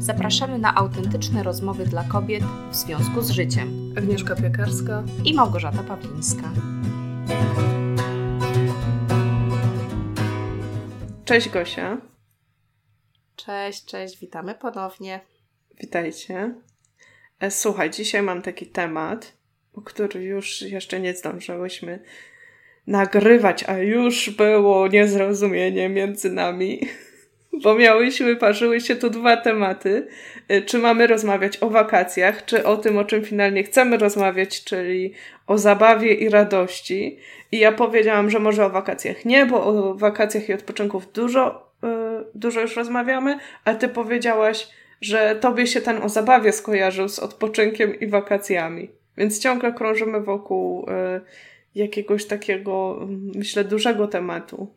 zapraszamy na autentyczne rozmowy dla kobiet w związku z życiem. Agnieszka Piekarska i Małgorzata Pawlińska. Cześć Gosia. Cześć, cześć, witamy ponownie. Witajcie. E, słuchaj, dzisiaj mam taki temat, o który już jeszcze nie zdążyłyśmy nagrywać, a już było niezrozumienie między nami, bo miałyśmy, parzyły się tu dwa tematy. E, czy mamy rozmawiać o wakacjach, czy o tym, o czym finalnie chcemy rozmawiać, czyli o zabawie i radości. I ja powiedziałam, że może o wakacjach nie, bo o wakacjach i odpoczynków dużo, yy, dużo już rozmawiamy, a ty powiedziałaś, że tobie się ten o zabawie skojarzył z odpoczynkiem i wakacjami. Więc ciągle krążymy wokół y, jakiegoś takiego, mm, myślę, dużego tematu.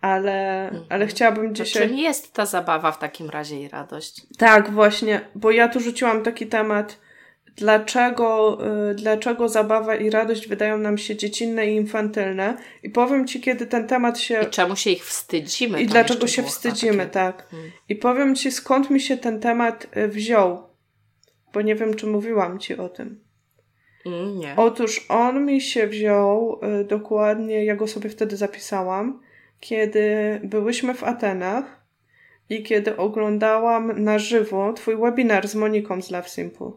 Ale, mhm. ale chciałabym dzisiaj. To czym jest ta zabawa w takim razie i radość? Tak, właśnie, bo ja tu rzuciłam taki temat dlaczego, y, dlaczego zabawa i radość wydają nam się dziecinne i infantylne. I powiem Ci, kiedy ten temat się... I czemu się ich wstydzimy. I dlaczego się wstydzimy, tak. Hmm. I powiem Ci, skąd mi się ten temat y, wziął. Bo nie wiem, czy mówiłam Ci o tym. Mm, nie. Otóż on mi się wziął y, dokładnie, ja go sobie wtedy zapisałam, kiedy byłyśmy w Atenach i kiedy oglądałam na żywo Twój webinar z Moniką z Love Simple.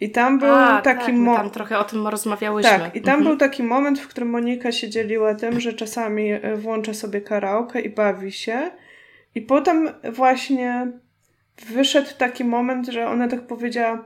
I tam był A, taki tak, moment. Tam trochę o tym rozmawiałyśmy. Tak, i tam mhm. był taki moment, w którym Monika się dzieliła tym, że czasami e, włącza sobie karaoke i bawi się. I potem właśnie wyszedł taki moment, że ona tak powiedziała,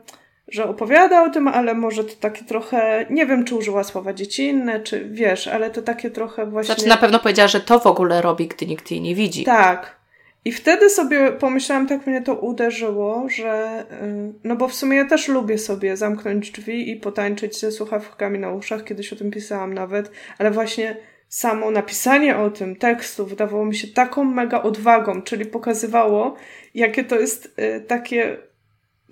że opowiada o tym, ale może to takie trochę, nie wiem, czy użyła słowa dziecinne, czy wiesz, ale to takie trochę właśnie. Znaczy, na pewno powiedziała, że to w ogóle robi, gdy nikt jej nie widzi. Tak. I wtedy sobie pomyślałam, tak mnie to uderzyło, że y, no bo w sumie ja też lubię sobie zamknąć drzwi i potańczyć ze słuchawkami na uszach, kiedyś o tym pisałam nawet, ale właśnie samo napisanie o tym tekstu wydawało mi się taką mega odwagą, czyli pokazywało, jakie to jest y, takie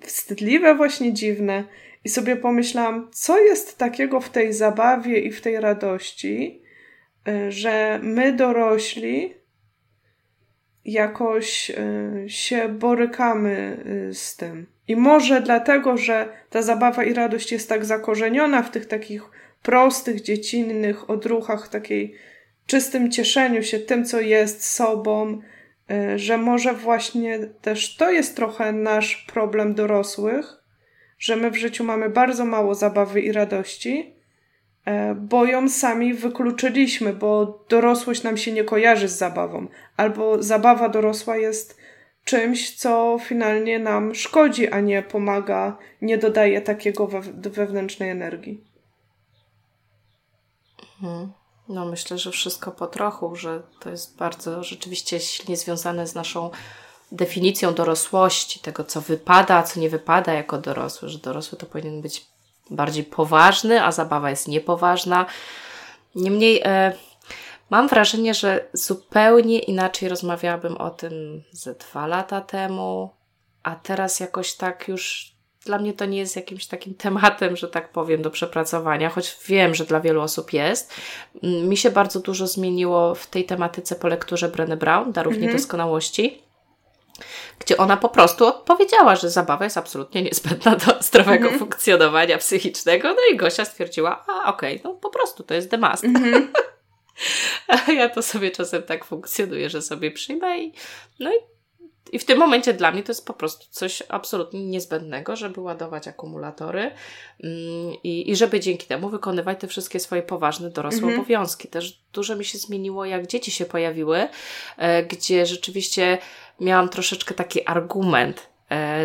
wstydliwe, właśnie dziwne. I sobie pomyślałam, co jest takiego w tej zabawie i w tej radości, y, że my dorośli jakoś y, się borykamy y, z tym. I może dlatego, że ta zabawa i radość jest tak zakorzeniona w tych takich prostych, dziecinnych odruchach, takiej czystym cieszeniu się tym, co jest sobą, że może właśnie też to jest trochę nasz problem dorosłych, że my w życiu mamy bardzo mało zabawy i radości, E, bo ją sami wykluczyliśmy, bo dorosłość nam się nie kojarzy z zabawą, albo zabawa dorosła jest czymś, co finalnie nam szkodzi, a nie pomaga, nie dodaje takiego wewnętrznej energii. Mhm. No, myślę, że wszystko po trochu, że to jest bardzo rzeczywiście silnie związane z naszą definicją dorosłości, tego co wypada, a co nie wypada jako dorosły, że dorosły to powinien być bardziej poważny, a zabawa jest niepoważna. Niemniej e, mam wrażenie, że zupełnie inaczej rozmawiałabym o tym ze dwa lata temu, a teraz jakoś tak już dla mnie to nie jest jakimś takim tematem, że tak powiem, do przepracowania, choć wiem, że dla wielu osób jest. Mm, mi się bardzo dużo zmieniło w tej tematyce po lekturze Brené Brown, Darów mhm. Niedoskonałości gdzie ona po prostu odpowiedziała, że zabawa jest absolutnie niezbędna do zdrowego -hmm. funkcjonowania psychicznego. No i Gosia stwierdziła, a okej, okay, no po prostu to jest the must. -hmm. a ja to sobie czasem tak funkcjonuję, że sobie przyjmę i no i i w tym momencie dla mnie to jest po prostu coś absolutnie niezbędnego, żeby ładować akumulatory mm, i, i żeby dzięki temu wykonywać te wszystkie swoje poważne dorosłe mhm. obowiązki. Też dużo mi się zmieniło, jak dzieci się pojawiły, e, gdzie rzeczywiście miałam troszeczkę taki argument,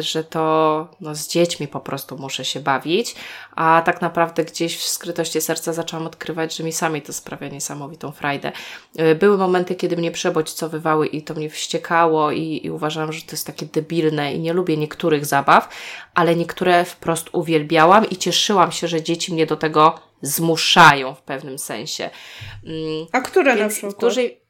że to no, z dziećmi po prostu muszę się bawić, a tak naprawdę gdzieś w skrytości serca zaczęłam odkrywać, że mi sami to sprawia niesamowitą frajdę. E, były momenty, kiedy mnie przebodźcowywały i to mnie wściekało i, i uważałam, że to jest takie debilne i nie lubię niektórych zabaw, ale niektóre wprost uwielbiałam i cieszyłam się, że dzieci mnie do tego zmuszają w pewnym sensie. Mm, a które Więc na przykład? Dużej,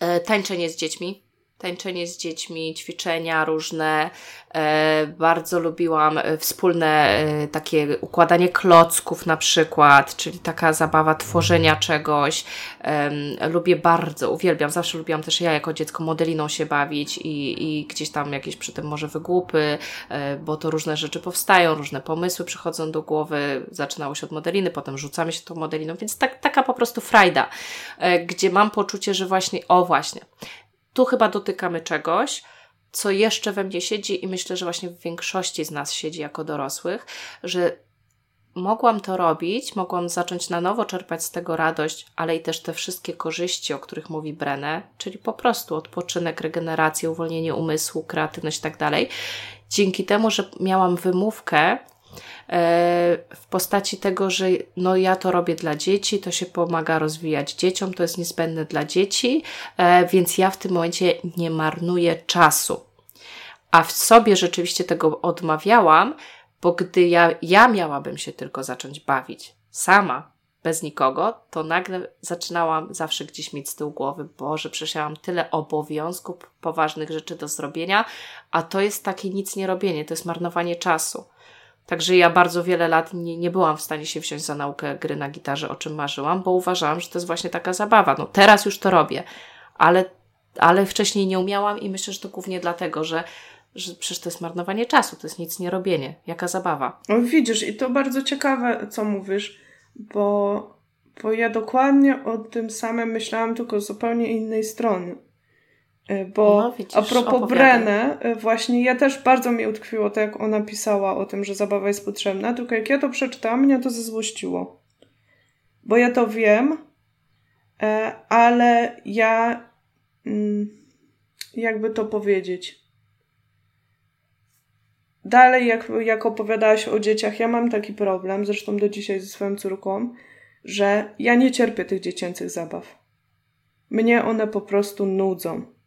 e, tańczenie z dziećmi tańczenie z dziećmi, ćwiczenia różne. E, bardzo lubiłam e, wspólne e, takie układanie klocków na przykład, czyli taka zabawa tworzenia czegoś. lubię bardzo, uwielbiam, zawsze lubiłam też ja jako dziecko modeliną się bawić i, i gdzieś tam jakieś przy tym może wygłupy, bo to różne rzeczy powstają, różne pomysły przychodzą do głowy. Zaczynało się od modeliny, potem rzucamy się tą modeliną, więc tak, taka po prostu frajda, gdzie mam poczucie, że właśnie, o właśnie, tu chyba dotykamy czegoś, co jeszcze we mnie siedzi i myślę, że właśnie w większości z nas siedzi jako dorosłych, że mogłam to robić, mogłam zacząć na nowo czerpać z tego radość, ale i też te wszystkie korzyści, o których mówi Brenę, czyli po prostu odpoczynek, regenerację, uwolnienie umysłu, kreatywność i tak dalej. Dzięki temu, że miałam wymówkę, w postaci tego, że no ja to robię dla dzieci, to się pomaga rozwijać dzieciom, to jest niezbędne dla dzieci, e, więc ja w tym momencie nie marnuję czasu. A w sobie rzeczywiście tego odmawiałam, bo gdy ja, ja miałabym się tylko zacząć bawić sama, bez nikogo, to nagle zaczynałam zawsze gdzieś mieć z tyłu głowy, Boże, mam tyle obowiązków, poważnych rzeczy do zrobienia, a to jest takie nic nie robienie, to jest marnowanie czasu. Także ja bardzo wiele lat nie, nie byłam w stanie się wziąć za naukę gry na gitarze, o czym marzyłam, bo uważałam, że to jest właśnie taka zabawa. No teraz już to robię, ale, ale wcześniej nie umiałam i myślę, że to głównie dlatego, że, że przecież to jest marnowanie czasu, to jest nic nie robienie. Jaka zabawa. No widzisz, i to bardzo ciekawe, co mówisz, bo, bo ja dokładnie o tym samym myślałam, tylko z zupełnie innej strony. E, bo no, widzisz, a propos Brenę, e, właśnie ja też bardzo mi utkwiło to, jak ona pisała o tym, że zabawa jest potrzebna, tylko jak ja to przeczytałam, mnie to zezłościło. Bo ja to wiem, e, ale ja mm, jakby to powiedzieć. Dalej, jak, jak opowiadałaś o dzieciach, ja mam taki problem, zresztą do dzisiaj ze swoją córką, że ja nie cierpię tych dziecięcych zabaw. Mnie one po prostu nudzą.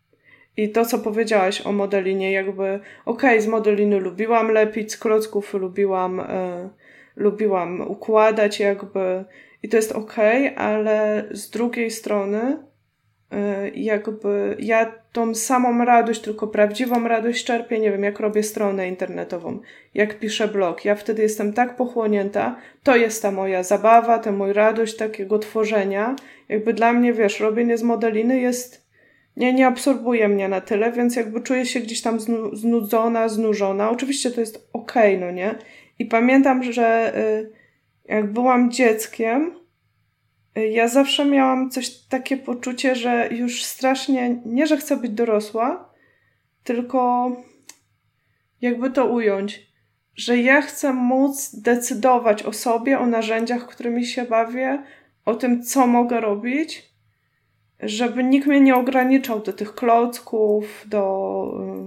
I to, co powiedziałaś o modelinie, jakby okej, okay, z modeliny lubiłam lepić, z klocków lubiłam, e, lubiłam układać jakby i to jest okej, okay, ale z drugiej strony e, jakby ja tą samą radość, tylko prawdziwą radość czerpię, nie wiem, jak robię stronę internetową, jak piszę blog. Ja wtedy jestem tak pochłonięta, to jest ta moja zabawa, ta moja radość takiego tworzenia. Jakby dla mnie, wiesz, robienie z modeliny jest nie, nie absorbuje mnie na tyle, więc jakby czuję się gdzieś tam znu, znudzona, znużona. Oczywiście to jest okej, okay, no nie? I pamiętam, że y, jak byłam dzieckiem, y, ja zawsze miałam coś takie poczucie, że już strasznie, nie że chcę być dorosła, tylko jakby to ująć, że ja chcę móc decydować o sobie, o narzędziach, którymi się bawię, o tym, co mogę robić żeby nikt mnie nie ograniczał do tych klocków, do,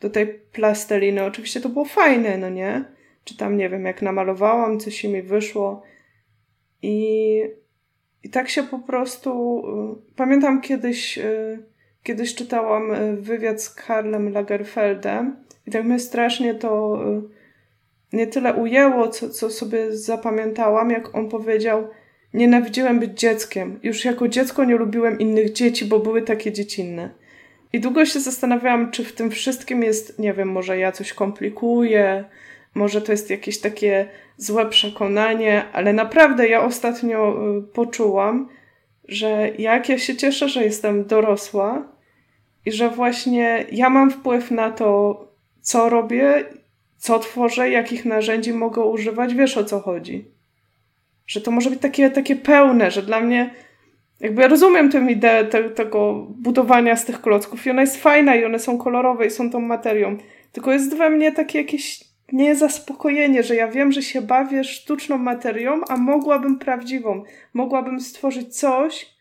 do tej plasteliny. Oczywiście to było fajne, no nie? Czy tam, nie wiem, jak namalowałam, coś mi wyszło. I, i tak się po prostu... Pamiętam kiedyś, kiedyś czytałam wywiad z Karlem Lagerfeldem i tak mnie strasznie to nie tyle ujęło, co, co sobie zapamiętałam, jak on powiedział – Nienawidziłem być dzieckiem. Już jako dziecko nie lubiłem innych dzieci, bo były takie dziecinne. I długo się zastanawiałam, czy w tym wszystkim jest, nie wiem, może ja coś komplikuję, może to jest jakieś takie złe przekonanie, ale naprawdę ja ostatnio y, poczułam, że jak ja się cieszę, że jestem dorosła i że właśnie ja mam wpływ na to, co robię, co tworzę, jakich narzędzi mogę używać, wiesz o co chodzi że to może być takie, takie pełne, że dla mnie jakby ja rozumiem tę ideę te, tego budowania z tych klocków i ona jest fajna i one są kolorowe i są tą materią, tylko jest we mnie takie jakieś niezaspokojenie, że ja wiem, że się bawię sztuczną materią, a mogłabym prawdziwą, mogłabym stworzyć coś,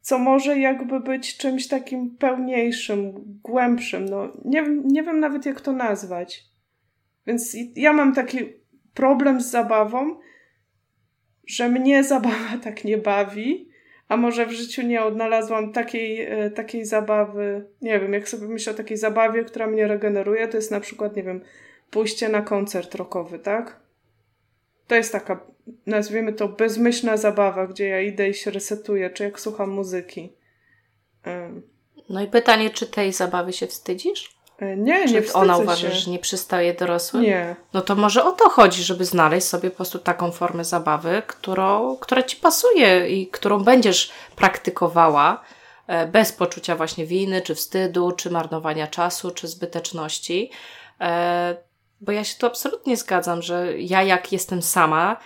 co może jakby być czymś takim pełniejszym, głębszym. No, nie, nie wiem nawet jak to nazwać. Więc ja mam taki problem z zabawą, że mnie zabawa tak nie bawi, a może w życiu nie odnalazłam takiej, e, takiej zabawy, nie wiem, jak sobie myślę o takiej zabawie, która mnie regeneruje, to jest na przykład, nie wiem, pójście na koncert rockowy, tak? To jest taka, nazwijmy to, bezmyślna zabawa, gdzie ja idę i się resetuję, czy jak słucham muzyki. No i pytanie, czy tej zabawy się wstydzisz? E, nie, czy nie ona uważa, się. że nie przystaje dorosłym? Nie. No to może o to chodzi, żeby znaleźć sobie po prostu taką formę zabawy, którą, która ci pasuje i którą będziesz praktykowała e, bez poczucia właśnie winy, czy wstydu, czy marnowania czasu, czy zbyteczności. E, bo ja się tu absolutnie zgadzam, że ja jak jestem sama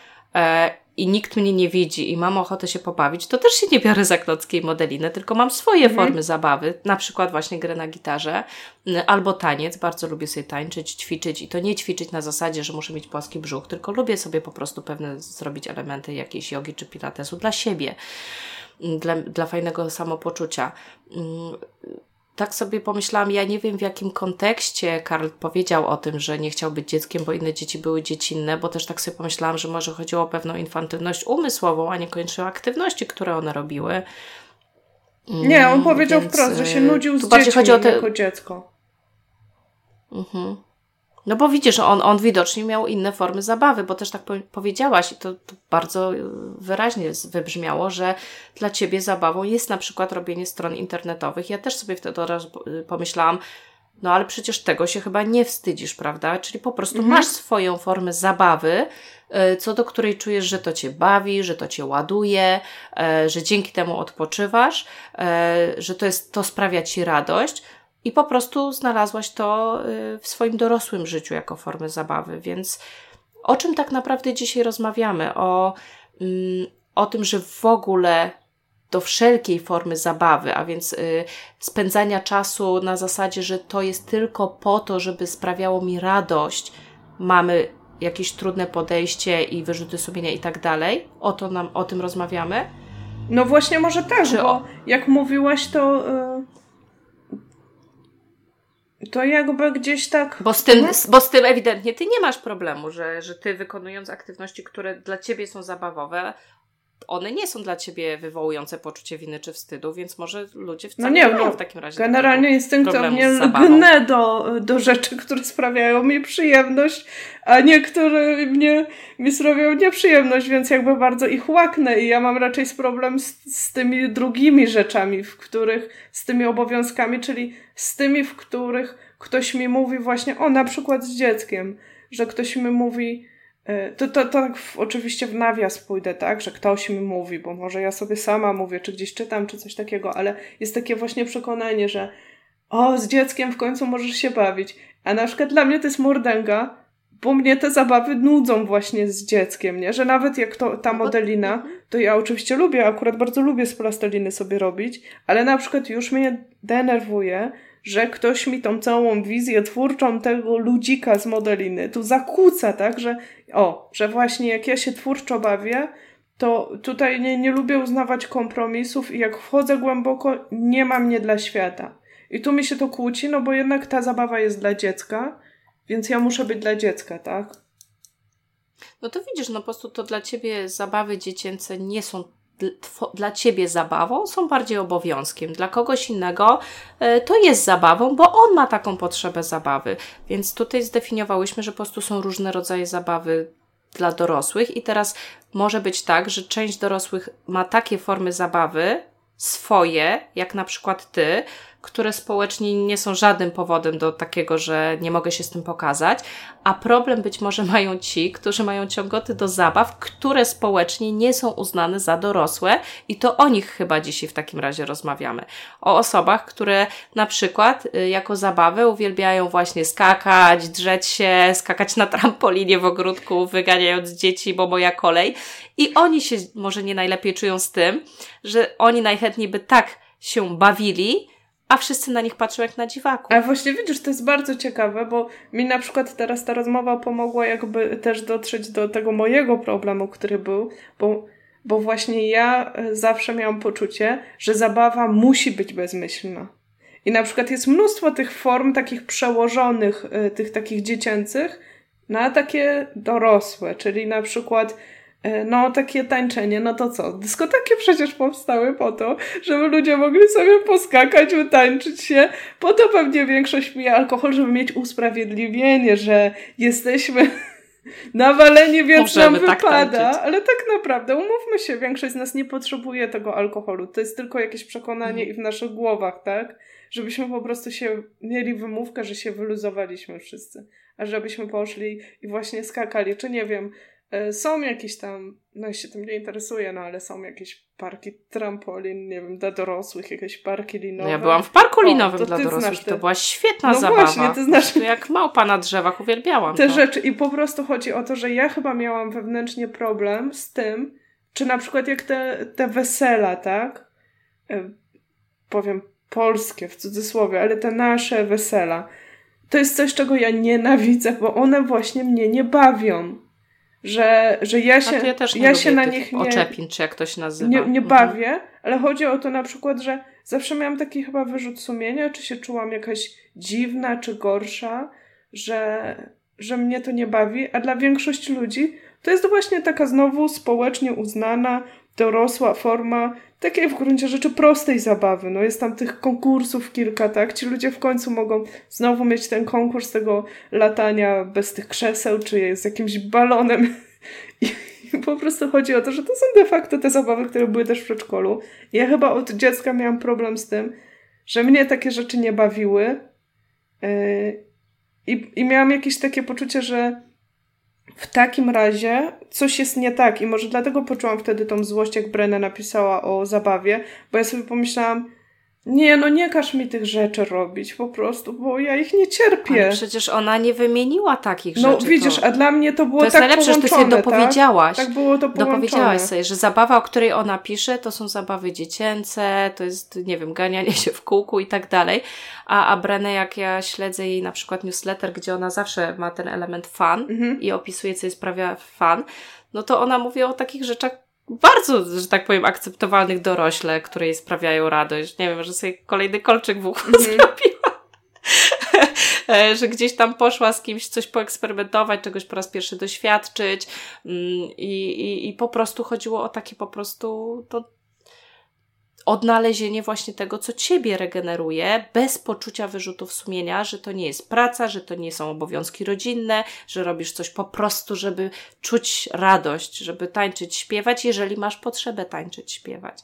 i nikt mnie nie widzi i mam ochotę się pobawić, to też się nie biorę za klockiej modeliny, tylko mam swoje mhm. formy zabawy, na przykład właśnie grę na gitarze albo taniec. Bardzo lubię sobie tańczyć, ćwiczyć i to nie ćwiczyć na zasadzie, że muszę mieć płaski brzuch, tylko lubię sobie po prostu pewne zrobić elementy jakiejś jogi czy pilatesu dla siebie, dla, dla fajnego samopoczucia tak sobie pomyślałam, ja nie wiem w jakim kontekście Karl powiedział o tym, że nie chciał być dzieckiem, bo inne dzieci były dziecinne, bo też tak sobie pomyślałam, że może chodziło o pewną infantylność umysłową, a niekoniecznie o aktywności, które one robiły. Nie, on powiedział Więc, wprost, że się nudził z dziećmi chodzi o te... jako dziecko. Mhm. No bo widzisz, on, on widocznie miał inne formy zabawy, bo też tak powiedziałaś i to, to, bardzo y, wyraźnie wybrzmiało, że dla ciebie zabawą jest na przykład robienie stron internetowych. Ja też sobie wtedy raz y, pomyślałam, no ale przecież tego się chyba nie wstydzisz, prawda? Czyli po prostu mhm. masz swoją formę zabawy, y, co do której czujesz, że to cię bawi, że to cię ładuje, że dzięki temu odpoczywasz, że to, jest, to sprawia ci radość i po prostu znalazłaś to y, w swoim dorosłym życiu jako formę zabawy. Więc o czym tak naprawdę dzisiaj rozmawiamy? O, mm, o tym, że w ogóle do wszelkiej formy zabawy, a więc y, spędzania czasu na zasadzie, że to jest tylko po to, żeby sprawiało mi radość, mamy jakieś trudne podejście i wyrzuty sumienia i tak dalej. O to nam, o tym rozmawiamy? No właśnie może tak, Czy bo o... jak mówiłaś, to y, to jakby gdzieś tak. Bo z, tym, bo z tym ewidentnie ty nie masz problemu, że, że ty wykonując aktywności, które dla ciebie są zabawowe, one nie są dla ciebie wywołujące poczucie winy czy wstydu, więc może ludzie wcale no nie, nie mają w takim razie. Generalnie instynktownie lgnę do, do rzeczy, które sprawiają mi przyjemność, a niektóre mnie mi sprawiają nieprzyjemność, więc jakby bardzo ich łaknę i ja mam raczej problem z, z tymi drugimi rzeczami, w których, z tymi obowiązkami, czyli z tymi, w których ktoś mi mówi właśnie, o na przykład z dzieckiem, że ktoś mi mówi, to, to, to tak w, oczywiście w nawias pójdę, tak, że ktoś mi mówi, bo może ja sobie sama mówię, czy gdzieś czytam, czy coś takiego, ale jest takie właśnie przekonanie, że o, z dzieckiem w końcu możesz się bawić. A na przykład dla mnie to jest mordęga, bo mnie te zabawy nudzą właśnie z dzieckiem, nie? Że nawet jak to, ta no modelina, mhm. to ja oczywiście lubię, akurat bardzo lubię z plasteliny sobie robić, ale na przykład już mnie denerwuje, że ktoś mi tą całą wizję twórczą tego ludzika z modeliny tu zakłóca, tak, że o, że właśnie jak ja się twórczo bawię, to tutaj nie, nie lubię uznawać kompromisów i jak wchodzę głęboko, nie ma mnie dla świata. I tu mi się to kłóci, no bo jednak ta zabawa jest dla dziecka, więc ja muszę być dla dziecka, tak? No to widzisz, no po prostu to dla ciebie zabawy dziecięce nie są dla ciebie zabawą, są bardziej obowiązkiem. Dla kogoś innego e, to jest zabawą, bo on ma taką potrzebę zabawy. Więc tutaj zdefiniowałyśmy, że po prostu są różne rodzaje zabawy dla dorosłych, i teraz może być tak, że część dorosłych ma takie formy zabawy swoje, jak na przykład ty, które społecznie nie są żadnym powodem do takiego, że nie mogę się z tym pokazać, a problem być może mają ci, którzy mają ciągoty do zabaw, które społecznie nie są uznane za dorosłe i to o nich chyba dzisiaj w takim razie rozmawiamy. O osobach, które na przykład y, jako zabawę uwielbiają właśnie skakać, drzeć się, skakać na trampolinie w ogródku, wyganiając dzieci, bo moja kolej i oni się może nie najlepiej czują z tym, że oni najchętniej by tak się bawili, a wszyscy na nich patrzą jak na dziwaku. A właśnie widzisz, to jest bardzo ciekawe, bo mi na przykład teraz ta rozmowa pomogła jakby też dotrzeć do tego mojego problemu, który był, bo, bo właśnie ja e, zawsze miałam poczucie, że zabawa musi być bezmyślna. I na przykład jest mnóstwo tych form takich przełożonych, e, tych takich dziecięcych na takie dorosłe, czyli na przykład no, takie tańczenie, no to co? Dyskoteki przecież powstały po to, żeby ludzie mogli sobie poskakać, utańczyć się. Po to pewnie większość pije alkohol, żeby mieć usprawiedliwienie, że jesteśmy nawalenie, więc Możemy nam tak wypada, tańczyć. ale tak naprawdę, umówmy się, większość z nas nie potrzebuje tego alkoholu. To jest tylko jakieś przekonanie mhm. i w naszych głowach, tak? Żebyśmy po prostu się mieli wymówkę, że się wyluzowaliśmy wszyscy. A żebyśmy poszli i właśnie skakali, czy nie wiem, E, są jakieś tam, no ja się tym nie interesuję, no ale są jakieś parki trampolin, nie wiem, dla dorosłych, jakieś parki linowe. No ja byłam w parku linowym o, dla dorosłych te... to była świetna no zabawa. właśnie, to znasz... Jak małpa na drzewach, uwielbiałam Te to. rzeczy i po prostu chodzi o to, że ja chyba miałam wewnętrznie problem z tym, czy na przykład jak te, te wesela, tak? E, powiem polskie w cudzysłowie, ale te nasze wesela, to jest coś, czego ja nienawidzę, bo one właśnie mnie nie bawią że, że ja się, ja też nie ja się na nich nie, oczepin, czy jak to się nazywa. Nie, nie mhm. bawię, ale chodzi o to na przykład, że zawsze miałam taki chyba wyrzut sumienia, czy się czułam jakaś dziwna, czy gorsza, że, że mnie to nie bawi, a dla większości ludzi to jest właśnie taka znowu społecznie uznana, dorosła forma takiej w gruncie rzeczy prostej zabawy. No jest tam tych konkursów kilka, tak? Ci ludzie w końcu mogą znowu mieć ten konkurs tego latania bez tych krzeseł, czy z jakimś balonem. I, po prostu chodzi o to, że to są de facto te zabawy, które były też w przedszkolu. Ja chyba od dziecka miałam problem z tym, że mnie takie rzeczy nie bawiły. Yy, i, I miałam jakieś takie poczucie, że w takim razie coś jest nie tak i może dlatego poczułam wtedy tą złość, jak Brenna napisała o zabawie, bo ja sobie pomyślałam, nie, no nie każ mi tych rzeczy robić po prostu, bo ja ich nie cierpię. Ale przecież ona nie wymieniła takich no, rzeczy. No widzisz, to... a dla mnie to było to jest tak najlepsze, że ty sobie dopowiedziałaś. Tak? tak było to połączone. Dopowiedziałaś sobie, że zabawa, o której ona pisze, to są zabawy dziecięce, to jest, nie wiem, ganianie się w kółku i tak dalej. A, a Brené, jak ja śledzę jej na przykład newsletter, gdzie ona zawsze ma ten element fan mhm. i opisuje, co jest prawie fan, no to ona mówi o takich rzeczach, bardzo, że tak powiem, akceptowalnych dorośle, które jej sprawiają radość. Nie wiem, że sobie kolejny kolczyk w uchu mm. zrobiła. E, że gdzieś tam poszła z kimś coś poeksperymentować, czegoś po raz pierwszy doświadczyć mm, i, i, i po prostu chodziło o takie po prostu to odnalezienie właśnie tego, co ciebie regeneruje, bez poczucia wyrzutów sumienia, że to nie jest praca, że to nie są obowiązki rodzinne, że robisz coś po prostu, żeby czuć radość, żeby tańczyć, śpiewać, jeżeli masz potrzebę tańczyć, śpiewać.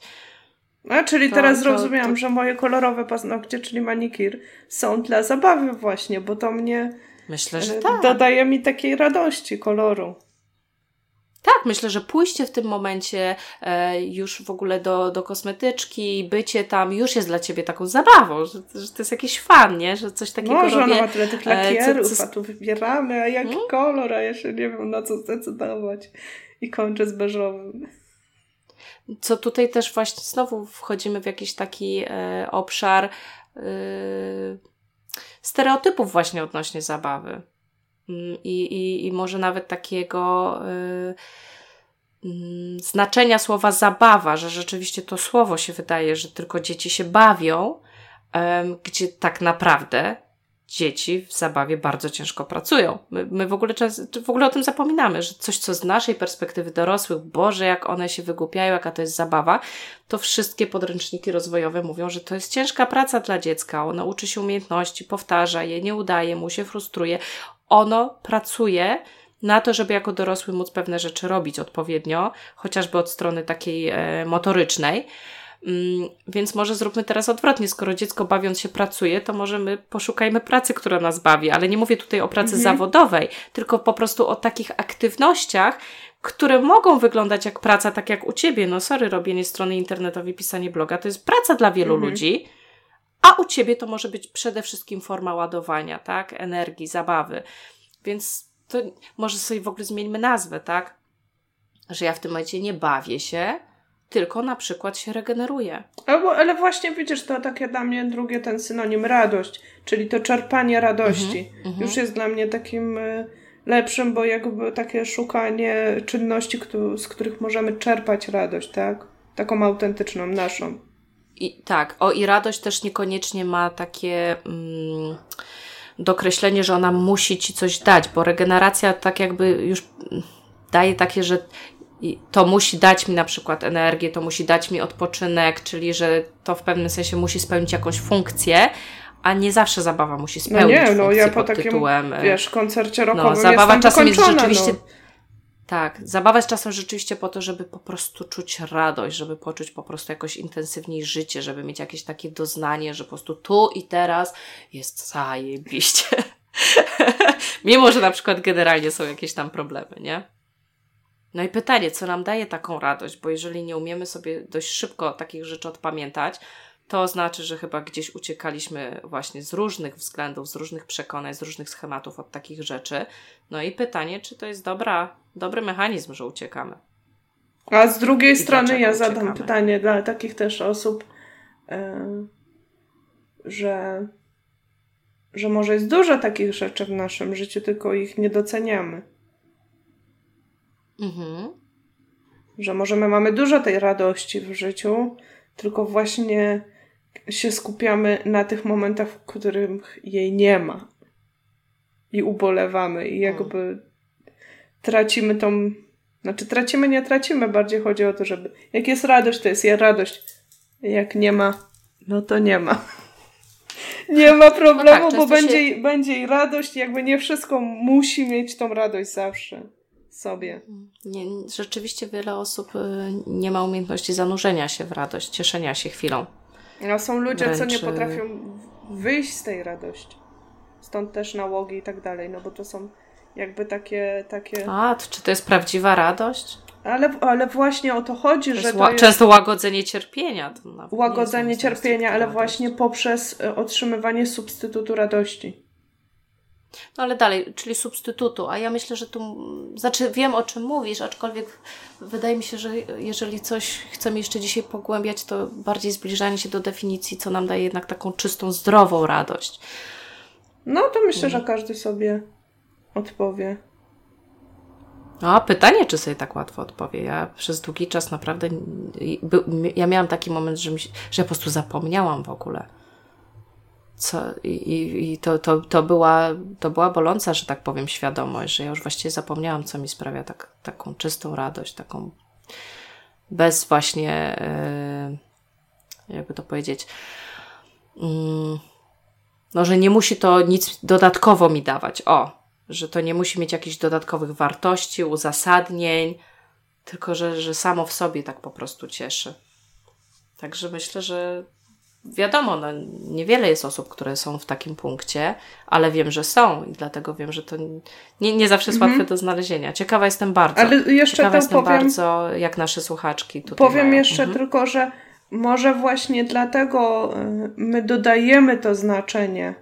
A, czyli to, teraz to, zrozumiałam, to... że moje kolorowe paznokcie, czyli manikir, są dla zabawy właśnie, bo to mnie Myślę, że e, tak. dodaje mi takiej radości koloru. Tak, myślę, że pójście w tym momencie e, już w ogóle do, do kosmetyczki, bycie tam już jest dla ciebie taką zabawą, że, że to jest jakiś fan, nie? Że coś takiego Może robię. Może ma tyle tych lakierów, co, co... a tu wybieramy, a jaki hmm? kolor, a ja się nie wiem na co zdecydować. I kończę z beżowym. Co tutaj też właśnie znowu wchodzimy w jakiś taki e, obszar e, stereotypów właśnie odnośnie zabawy. Mm, I, i, i może nawet takiego y, mm, znaczenia słowa zabawa, że rzeczywiście to słowo się wydaje, że tylko dzieci się bawią, gdzie tak naprawdę dzieci w zabawie bardzo ciężko pracują. My, my w, ogóle w ogóle o tym zapominamy, że coś, co z naszej perspektywy dorosłych, Boże, jak one się wygłupiają, jaka to jest zabawa, to wszystkie podręczniki rozwojowe mówią, że to jest ciężka praca dla dziecka. Ono uczy się umiejętności, powtarza je, nie udaje mu się, frustruje ono pracuje na to, żeby jako dorosły móc pewne rzeczy robić odpowiednio, chociażby od strony takiej e, motorycznej. Mm, więc może zróbmy teraz odwrotnie. Skoro dziecko bawiąc się pracuje, to może my poszukajmy pracy, która nas bawi. Ale nie mówię tutaj o pracy mhm. zawodowej, tylko po prostu o takich aktywnościach, które mogą wyglądać jak praca, tak jak u ciebie. No sorry, robienie strony internetowej, pisanie bloga, to jest praca dla wielu mhm. ludzi a u ciebie to może być przede wszystkim forma ładowania, tak? Energii, zabawy. Więc to może sobie w ogóle zmieńmy nazwę, tak? Że ja w tym momencie nie bawię się, tylko na przykład się regeneruję. Albo, ale właśnie widzisz, to takie dla mnie drugie ten synonim radość, czyli to czerpanie radości. Mm -hmm, Już jest dla mnie takim y, lepszym, bo jakby takie szukanie czynności, z których możemy czerpać radość, tak? Taką autentyczną, naszą. I, tak, o i radość też niekoniecznie ma takie mm, dokreślenie, że ona musi ci coś dać, bo regeneracja tak jakby już daje takie, że to musi dać mi na przykład energię, to musi dać mi odpoczynek, czyli że to w pewnym sensie musi spełnić jakąś funkcję, a nie zawsze zabawa musi spełnić no nie, no ja po takim, tytułem, e, wiesz, koncercie rockowym no, zabawa czasem jest rzeczywiście no. Tak, zabawa jest czasem rzeczywiście po to, żeby po prostu czuć radość, żeby poczuć po prostu jakoś intensywniej życie, żeby mieć jakieś takie doznanie, że po prostu tu i teraz jest zajebiście. Mimo, że na przykład generalnie są jakieś tam problemy, nie? No i pytanie, co nam daje taką radość, bo jeżeli nie umiemy sobie dość szybko takich rzeczy odpamiętać, to znaczy, że chyba gdzieś uciekaliśmy właśnie z różnych względów, z różnych przekonań, z różnych schematów od takich rzeczy. No i pytanie, czy to jest dobra, dobry mechanizm, że uciekamy. A z drugiej I strony ja zadam uciekamy? pytanie dla takich też osób, yy, że, że może jest dużo takich rzeczy w naszym życiu, tylko ich nie doceniamy. Mhm. Że może my mamy dużo tej radości w życiu, tylko właśnie się skupiamy na tych momentach, w których jej nie ma. I ubolewamy, i jakby tracimy tą. Znaczy, tracimy, nie tracimy, bardziej chodzi o to, żeby. Jak jest radość, to jest radość. Jak nie ma, no to nie ma. Nie ma problemu, no tak, bo będzie, się... będzie i radość, jakby nie wszystko musi mieć tą radość zawsze sobie. Nie, rzeczywiście wiele osób y, nie ma umiejętności zanurzenia się w radość, cieszenia się chwilą. A są ludzie, Wręcz... co nie potrafią wyjść z tej radości. Stąd też nałogi i tak dalej, no bo to są jakby takie... takie... A, to, czy to jest prawdziwa radość? Ale, ale właśnie o to chodzi, to że to jest... Często łagodzenie cierpienia. łagodzenie cierpienia, ale właśnie poprzez y, otrzymywanie substytutu radości. No ale dalej, czyli substytutu, a ja myślę, że tu, znaczy wiem o czym mówisz, aczkolwiek wydaje mi się, że jeżeli coś chcemy jeszcze dzisiaj pogłębiać, to bardziej zbliżanie się do definicji, co nam daje jednak taką czystą, zdrową radość. No to myślę, że każdy sobie odpowie. A pytanie, czy sobie tak łatwo odpowie. Ja przez długi czas naprawdę, ja miałam taki moment, że, mi, że ja po prostu zapomniałam w ogóle co, i, i to, to, to, była, to była boląca, że tak powiem, świadomość, że ja już właściwie zapomniałam, co mi sprawia tak, taką czystą radość, taką bez właśnie, yy, jakby to powiedzieć, yy, no, że nie musi to nic dodatkowo mi dawać. O, że to nie musi mieć jakichś dodatkowych wartości, uzasadnień, tylko że, że samo w sobie tak po prostu cieszy. Także myślę, że wiadomo, no, niewiele jest osób, które są w takim punkcie, ale wiem, że są i dlatego wiem, że to nie, nie zawsze jest mhm. łatwe do znalezienia. Ciekawa jestem bardzo. Ale jeszcze Ciekawa jestem powiem, bardzo, jak nasze słuchaczki tutaj Powiem mają. jeszcze mhm. tylko, że może właśnie dlatego y, my dodajemy to znaczenie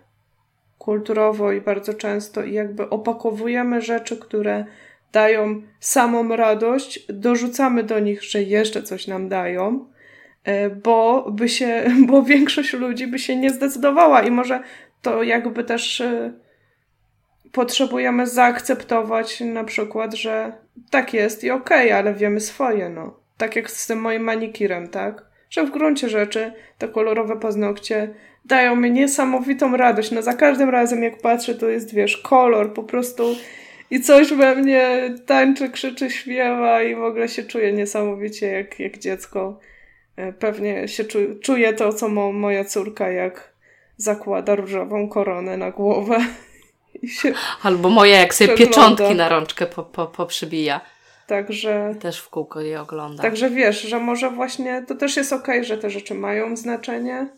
kulturowo i bardzo często i jakby opakowujemy rzeczy, które dają samą radość, dorzucamy do nich, że jeszcze coś nam dają, bo by się, bo większość ludzi by się nie zdecydowała i może to jakby też e, potrzebujemy zaakceptować na przykład, że tak jest i okej, okay, ale wiemy swoje, no. Tak jak z tym moim manikirem, tak? Że w gruncie rzeczy te kolorowe paznokcie dają mi niesamowitą radość. No za każdym razem jak patrzę, to jest, wiesz, kolor po prostu i coś we mnie tańczy, krzyczy, śpiewa i w ogóle się czuję niesamowicie jak, jak dziecko E, pewnie się czu, czuje to, co mo, moja córka, jak zakłada różową koronę na głowę. Albo moja, jak sobie pieczątki na rączkę po, po, poprzybija. Także. Też w kółko je ogląda. Także wiesz, że może właśnie to też jest okej, okay, że te rzeczy mają znaczenie,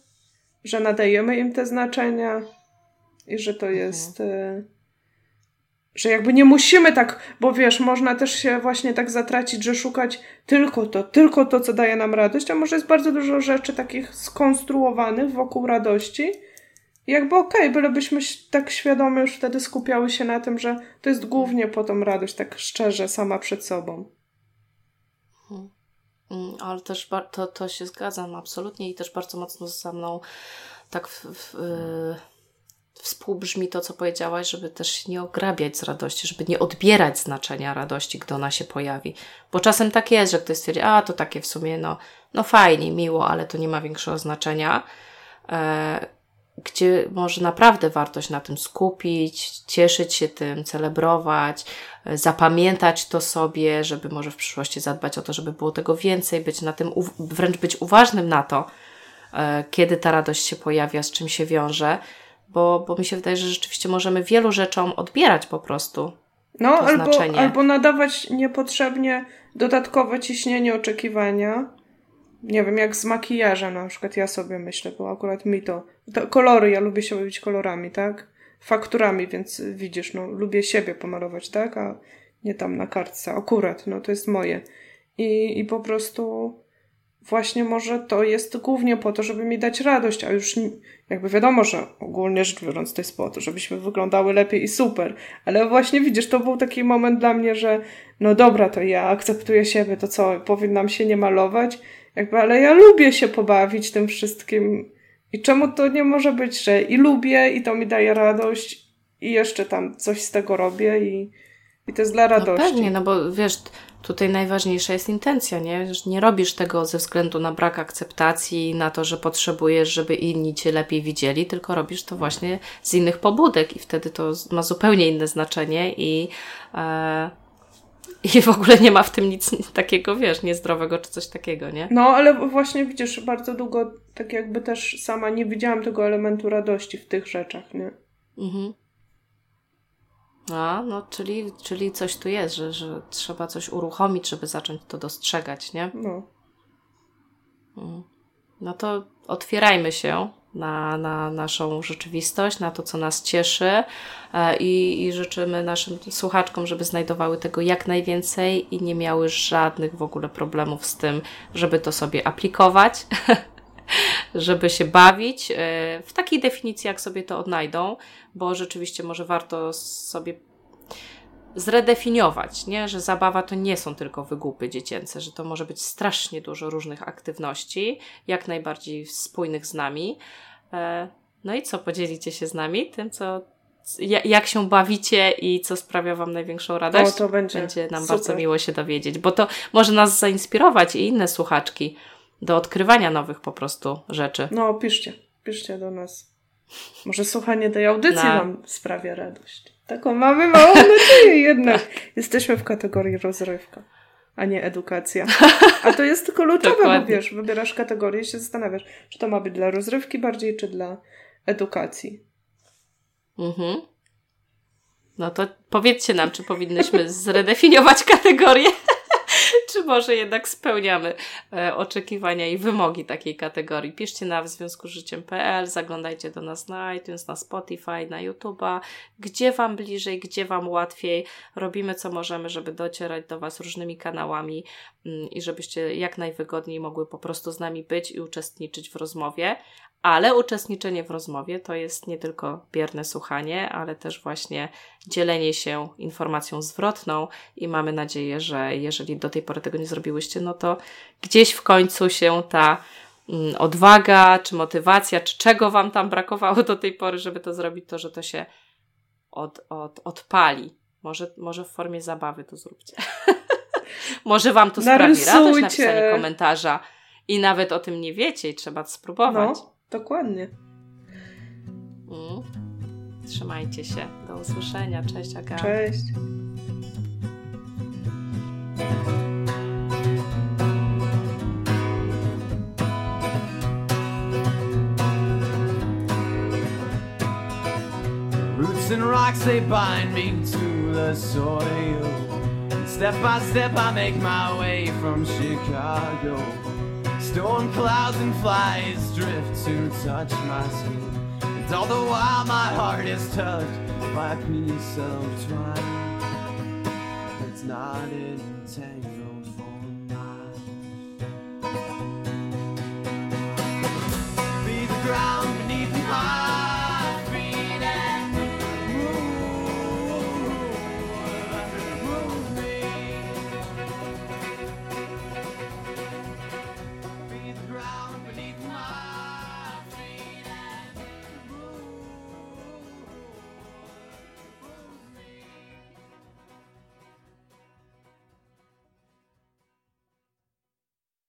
że nadajemy im te znaczenia i że to mhm. jest. Y że jakby nie musimy tak, bo wiesz, można też się właśnie tak zatracić, że szukać tylko to, tylko to, co daje nam radość, a może jest bardzo dużo rzeczy takich skonstruowanych wokół radości. Jakby okej, okay, bylebyśmy tak świadomi już wtedy skupiały się na tym, że to jest głównie po tą radość, tak szczerze, sama przed sobą. Hmm. Mm, ale też to, to się zgadzam absolutnie i też bardzo mocno ze mną tak w, w, współbrzmi to, co powiedziałaś, żeby też nie ograbiać z radości, żeby nie odbierać znaczenia radości, gdy ona się pojawi. Bo czasem tak jest, że ktoś stwierdzi, a to takie w sumie, no, no fajnie, miło, ale to nie ma większego znaczenia. E, gdzie może naprawdę wartość na tym skupić, cieszyć się tym, celebrować, e, zapamiętać to sobie, żeby może w przyszłości zadbać o to, żeby było tego więcej, być na tym, wręcz być uważnym na to, e, kiedy ta radość się pojawia, z czym się wiąże, bo, bo mi się wydaje, że rzeczywiście możemy wielu rzeczom odbierać po prostu. No, albo, albo nadawać niepotrzebnie dodatkowe ciśnienie oczekiwania. Nie wiem, jak z makijażem na przykład ja sobie myślę, bo akurat mi to, to kolory, ja lubię się bawić kolorami, tak? Fakturami, więc widzisz, no, lubię siebie pomalować, tak? A nie tam na kartce, akurat, no to jest moje. I, i po prostu właśnie może to jest głównie po to, żeby mi dać radość, a już jakby wiadomo, że ogólnie rzecz biorąc to jest po to, żebyśmy wyglądały lepiej i super, ale właśnie widzisz, to był taki moment dla mnie, że no dobra, to ja akceptuję siebie, to co, powinnam się nie malować, jakby, ale ja lubię się pobawić tym wszystkim. I czemu to nie może być, że i lubię i to mi daje radość i jeszcze tam coś z tego robię i, i to jest dla no radości. No pewnie, no bo wiesz, tutaj najważniejsza jest intencja, nie? Że nie robisz tego ze względu na brak akceptacji, na to, że potrzebujesz, żeby inni cię lepiej widzieli, tylko robisz to właśnie z innych pobudek i wtedy to ma zupełnie inne znaczenie i, e, i w ogóle nie ma w tym nic takiego, wiesz, niezdrowego czy coś takiego, nie? No, ale właśnie widzisz, bardzo długo tak jakby też sama nie widziałam tego elementu radości w tych rzeczach, nie? Mhm. A, no, czyli, czyli coś tu jest, że, że trzeba coś uruchomić, żeby zacząć to dostrzegać, nie? No. Mm. No to otwierajmy się na, na naszą rzeczywistość, na to, co nas cieszy e, i, i życzymy naszym słuchaczkom, żeby znajdowały tego jak najwięcej i nie miały żadnych w ogóle problemów z tym, żeby to sobie aplikować, żeby się bawić e, w takiej definicji, jak sobie to odnajdą, bo rzeczywiście może warto sobie zredefiniować, nie? że zabawa to nie są tylko wygłupy dziecięce, że to może być strasznie dużo różnych aktywności, jak najbardziej spójnych z nami. E, no i co, podzielicie się z nami tym, co, jak się bawicie i co sprawia Wam największą radość? O, to będzie, będzie nam super. bardzo miło się dowiedzieć, bo to może nas zainspirować i inne słuchaczki do odkrywania nowych po prostu rzeczy. No, piszcie, piszcie do nas. Może słuchanie tej audycji no. Wam sprawia radość. Taką mamy małą nadzieję jednak. Jesteśmy w kategorii rozrywka, a nie edukacja. A to jest kluczowe, bo wiesz, wybierasz kategorię i się zastanawiasz, czy to ma być dla rozrywki bardziej, czy dla edukacji. Mhm. No to powiedzcie nam, czy powinnyśmy zredefiniować kategorię czy może jednak spełniamy e, oczekiwania i wymogi takiej kategorii. Piszcie na w związku z życiem.pl, zaglądajcie do nas na iTunes, na Spotify, na YouTube'a, gdzie Wam bliżej, gdzie Wam łatwiej. Robimy co możemy, żeby docierać do Was różnymi kanałami mm, i żebyście jak najwygodniej mogły po prostu z nami być i uczestniczyć w rozmowie. Ale uczestniczenie w rozmowie to jest nie tylko bierne słuchanie, ale też właśnie dzielenie się informacją zwrotną i mamy nadzieję, że jeżeli do tej pory tego nie zrobiłyście, no to gdzieś w końcu się ta mm, odwaga, czy motywacja, czy czego Wam tam brakowało do tej pory, żeby to zrobić, to że to się od, od, odpali. Może, może w formie zabawy to zróbcie. może Wam to Narysujcie. sprawi radość napisanie komentarza i nawet o tym nie wiecie i trzeba spróbować. No. Dokładnie. Mm. Trzymajcie się. Do usłyszenia. Cześć, Aga. Cześć. Roots and rocks they bind me to the soil. step by step I make my way from Chicago. Storm clouds and flies drift to touch my skin. And all the while my heart is touched by a piece of twine. It's not entangled.